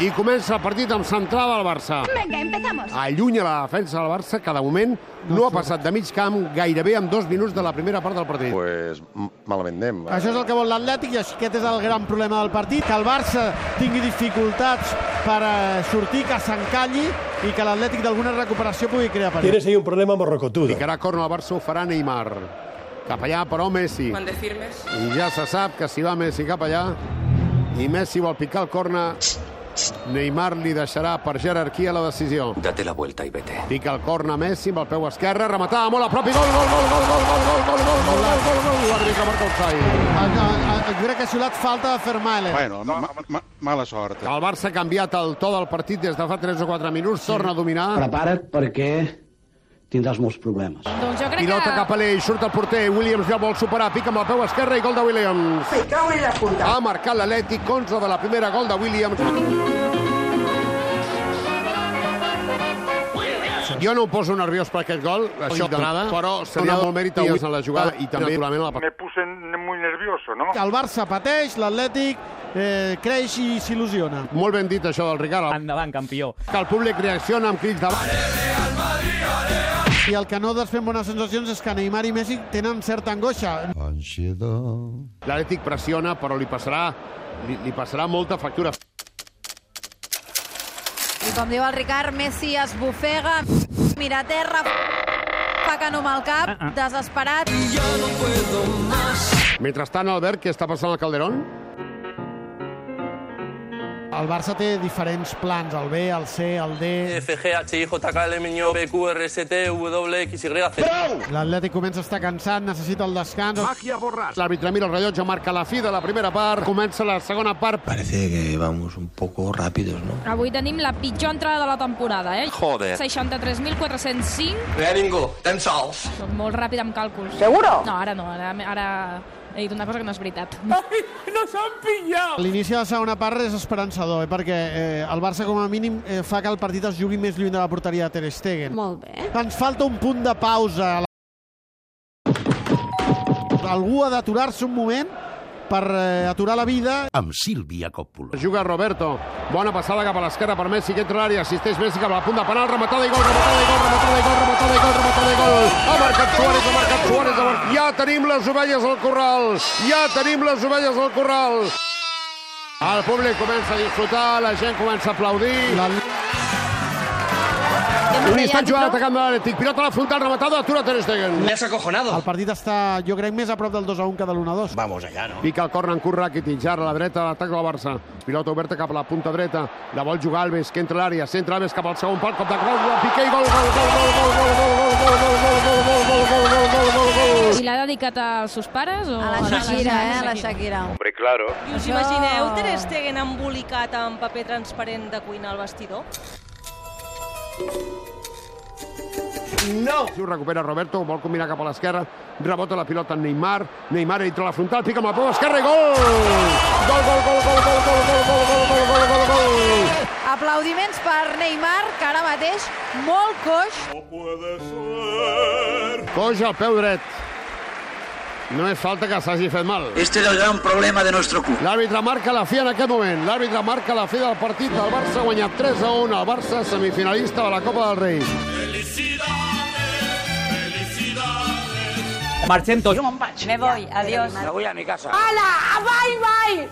I comença el partit amb centrada al Barça. Venga, empezamos. Allunya la defensa del Barça, que de moment no ha passat de mig camp gairebé en dos minuts de la primera part del partit. Pues malament anem. Això és el que vol l'Atlètic i aquest és el gran problema del partit, que el Barça tingui dificultats per eh, sortir, que s'encalli i que l'Atlètic d'alguna recuperació pugui crear perill. Tienes ahí un problema morrocotudo. Picarà corna al Barça, ho farà Neymar. Cap allà, però, Messi. Mande firmes. I ja se sap que si va Messi cap allà i Messi vol picar el corna, Neymar li deixarà per jerarquia la decisió. Date la vuelta y vete. Pica el corna Messi amb el peu esquerre, rematada molt a prop i gol, gol, gol, gol, gol, gol, gol, gol, gol, gol, gol, gol, gol, l'àrbitre marca el sai. Ah, ah, ah, crec que ha xiulat falta de Fermailen. Bueno, ma ma mala sort. El Barça ha canviat el to del partit des de fa 3 o 4 minuts, torna a dominar. Prepara't perquè tindràs molts problemes. Doncs jo crec Pilota que... cap a l'eix, surt el porter, Williams ja vol superar, pica amb el peu esquerre i gol de Williams. Cago en la puta. Ha marcat l'Atlètic, 11 de la primera, gol de Williams. Jo no em poso nerviós per aquest gol, això de nada, però seria molt mèrit a en la jugada i també, naturalment, a la Me puse muy nervioso, ¿no? El Barça pateix, l'Atlètic eh, creix i s'il·lusiona. Molt ben dit això del Ricard. Endavant, campió. Que el públic reacciona amb crits de... I el que no desfem bones sensacions és que Neymar i Messi tenen certa angoixa. L'Atlètic pressiona, però li passarà, li, li passarà molta factura. I com diu el Ricard, Messi es bufega, mira a terra, fa que no amb el cap, desesperat. Mentrestant, Albert, què està passant al Calderón? El Barça té diferents plans, el B, el C, el D... F, G, H, I, J, K, L, M, N, O, P, Q, R, S, T, W, X, Y, Z. L'Atlètic comença a estar cansat, necessita el descans. L'àrbitre mira el rellotge, marca la fi de la primera part, comença la segona part. Parece que vamos un poco rápidos, ¿no? Avui tenim la pitjor entrada de la temporada, eh? Joder. 63.405. Bé, ningú. Tan sols. Soc molt ràpid amb càlculs. ¿Seguro? No, ara no, ara, ara he dit una cosa que no és veritat. L'inici de la segona part és esperançador, eh? perquè eh, el Barça com a mínim eh, fa que el partit es jugui més lluny de la porteria de Ter Stegen. Molt bé. Ens falta un punt de pausa. Algú ha d'aturar-se un moment per eh, aturar la vida. Amb Sílvia Coppola. Juga Roberto. Bona passada cap a l'esquerra per Messi, que entra a l'àrea. Assisteix Messi cap a la punt de penal. Rematada i gol, rematada i gol, rematada i gol, rematada i gol, rematada i gol. Ha marcat Suárez, ha marcat Suárez. Ha marcat... Ja tenim les ovelles al corral. Ja tenim les ovelles al corral. El públic comença a disfrutar, la gent comença a aplaudir. La... Un instant jugant atacant de l'Atlètic. Pilota a la frontal, rematada, atura Ter Stegen. Has acojonado. El partit està, jo crec, més a prop del 2 a 1 que de l'1 a 2. Vamos allá, ¿no? Pica el corner en curt Rakitic, ara a la dreta, l'atac del Barça. Pilota oberta cap a la punta dreta. La vol jugar Alves, que entra a l'àrea. Centra Alves cap al segon pal, cop de gol, Piqué i gol, gol, gol, gol, gol, gol, gol, gol, gol, gol, gol, gol, gol, gol, dedicat als seus pares? O... A la Shakira, eh? A la Shakira. Hombre, claro. I us imagineu Ter Stegen embolicat amb paper transparent de cuina al vestidor? No! Si ho recupera Roberto, vol combinar cap a l'esquerra, rebota la pilota en Neymar, Neymar entra a la frontal, pica amb la peu esquerra i gol! Gol, gol, gol, gol, gol, gol, gol, gol, gol, gol, gol, gol, gol! Aplaudiments per Neymar, que ara mateix molt coix. Coix al peu dret. No és falta que s'hagi fet mal. Este es el gran problema de nuestro club. L'àrbitre marca la fi en aquest moment. L'àrbitre marca la fi del partit. El Barça ha guanyat 3 a 1. El Barça semifinalista de la Copa del Rei. Marchento. Me voy, adiós. Me voy a mi casa. Ala, bye, bye!